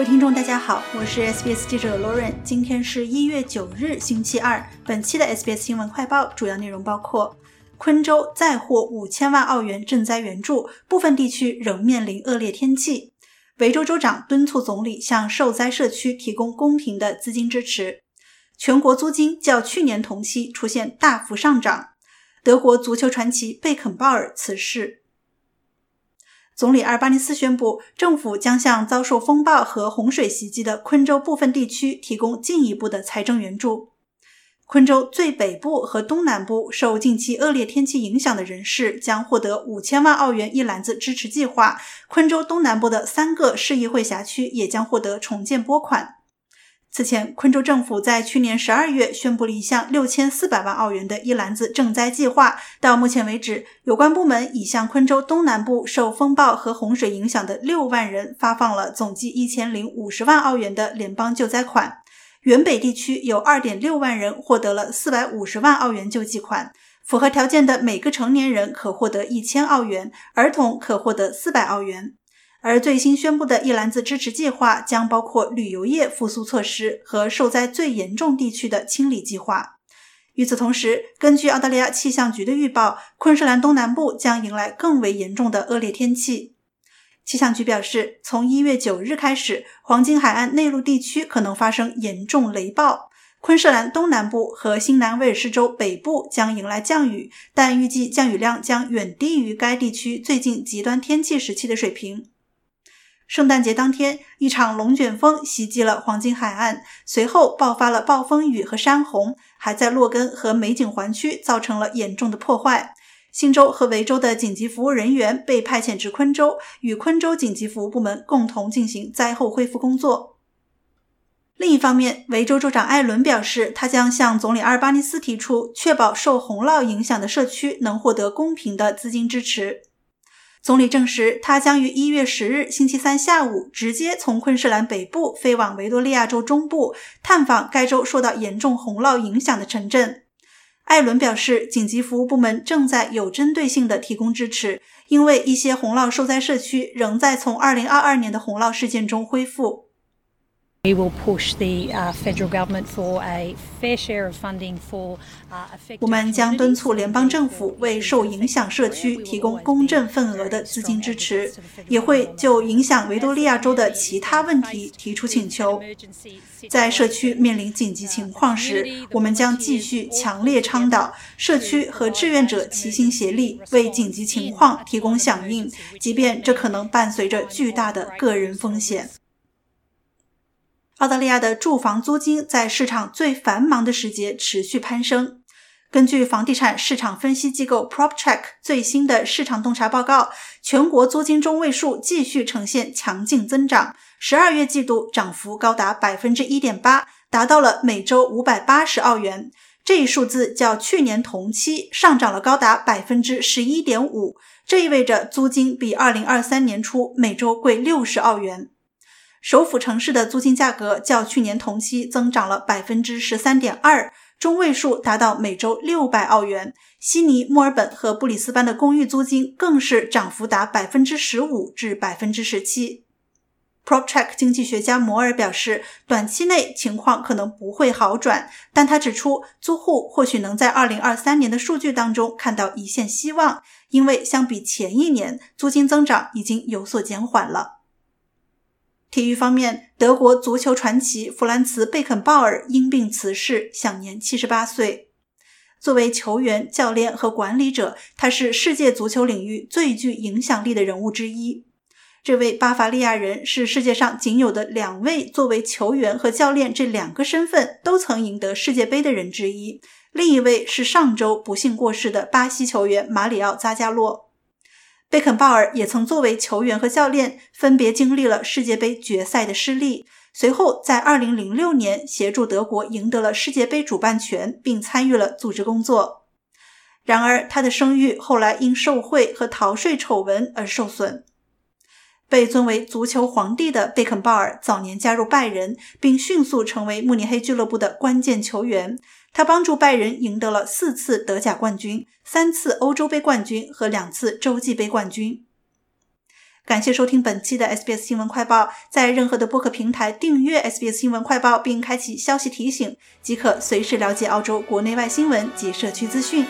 各位听众，大家好，我是 SBS 记者 Lauren。今天是一月九日，星期二。本期的 SBS 新闻快报主要内容包括：昆州再获五千万澳元赈灾援助，部分地区仍面临恶劣天气；维州州长敦促总理向受灾社区提供公平的资金支持；全国租金较去年同期出现大幅上涨；德国足球传奇贝肯鲍尔辞世。总理阿尔巴尼斯宣布，政府将向遭受风暴和洪水袭击的昆州部分地区提供进一步的财政援助。昆州最北部和东南部受近期恶劣天气影响的人士将获得五千万澳元一篮子支持计划。昆州东南部的三个市议会辖区也将获得重建拨款。此前，昆州政府在去年十二月宣布了一项六千四百万澳元的一篮子赈灾计划。到目前为止，有关部门已向昆州东南部受风暴和洪水影响的六万人发放了总计一千零五十万澳元的联邦救灾款。原北地区有二点六万人获得了四百五十万澳元救济款。符合条件的每个成年人可获得一千澳元，儿童可获得四百澳元。而最新宣布的一篮子支持计划将包括旅游业复苏措施和受灾最严重地区的清理计划。与此同时，根据澳大利亚气象局的预报，昆士兰东南部将迎来更为严重的恶劣天气。气象局表示，从一月九日开始，黄金海岸内陆地区可能发生严重雷暴；昆士兰东南部和新南威尔士州北部将迎来降雨，但预计降雨量将远低于该地区最近极端天气时期的水平。圣诞节当天，一场龙卷风袭击了黄金海岸，随后爆发了暴风雨和山洪，还在洛根和美景环区造成了严重的破坏。新州和维州的紧急服务人员被派遣至昆州，与昆州紧急服务部门共同进行灾后恢复工作。另一方面，维州州长艾伦表示，他将向总理阿尔巴尼斯提出，确保受洪涝影响的社区能获得公平的资金支持。总理证实，他将于一月十日星期三下午直接从昆士兰北部飞往维多利亚州中部，探访该州受到严重洪涝影响的城镇。艾伦表示，紧急服务部门正在有针对性地提供支持，因为一些洪涝受灾社区仍在从2022年的洪涝事件中恢复。We will push the federal government for a fair share of funding for. 我们将敦促联邦政府为受影响社区提供公正份额的资金支持，也会就影响维多利亚州的其他问题提出请求。在社区面临紧急情况时，我们将继续强烈倡导社区和志愿者齐心协力，为紧急情况提供响应，即便这可能伴随着巨大的个人风险。澳大利亚的住房租金在市场最繁忙的时节持续攀升。根据房地产市场分析机构 PropTrack 最新的市场洞察报告，全国租金中位数继续呈现强劲增长，十二月季度涨幅高达百分之一点八，达到了每周五百八十澳元。这一数字较去年同期上涨了高达百分之十一点五，这意味着租金比二零二三年初每周贵六十澳元。首府城市的租金价格较去年同期增长了百分之十三点二，中位数达到每周六百澳元。悉尼、墨尔本和布里斯班的公寓租金更是涨幅达百分之十五至百分之十七。PropTrack 经济学家摩尔表示，短期内情况可能不会好转，但他指出，租户或许能在二零二三年的数据当中看到一线希望，因为相比前一年，租金增长已经有所减缓了。体育方面，德国足球传奇弗兰茨·贝肯鲍尔因病辞世，享年七十八岁。作为球员、教练和管理者，他是世界足球领域最具影响力的人物之一。这位巴伐利亚人是世界上仅有的两位作为球员和教练这两个身份都曾赢得世界杯的人之一。另一位是上周不幸过世的巴西球员马里奥·扎加洛。贝肯鲍尔也曾作为球员和教练，分别经历了世界杯决赛的失利。随后，在2006年协助德国赢得了世界杯主办权，并参与了组织工作。然而，他的声誉后来因受贿和逃税丑闻而受损。被尊为足球皇帝的贝肯鲍尔早年加入拜仁，并迅速成为慕尼黑俱乐部的关键球员。他帮助拜仁赢得了四次德甲冠军、三次欧洲杯冠军和两次洲际杯冠军。感谢收听本期的 SBS 新闻快报，在任何的播客平台订阅 SBS 新闻快报，并开启消息提醒，即可随时了解澳洲国内外新闻及社区资讯。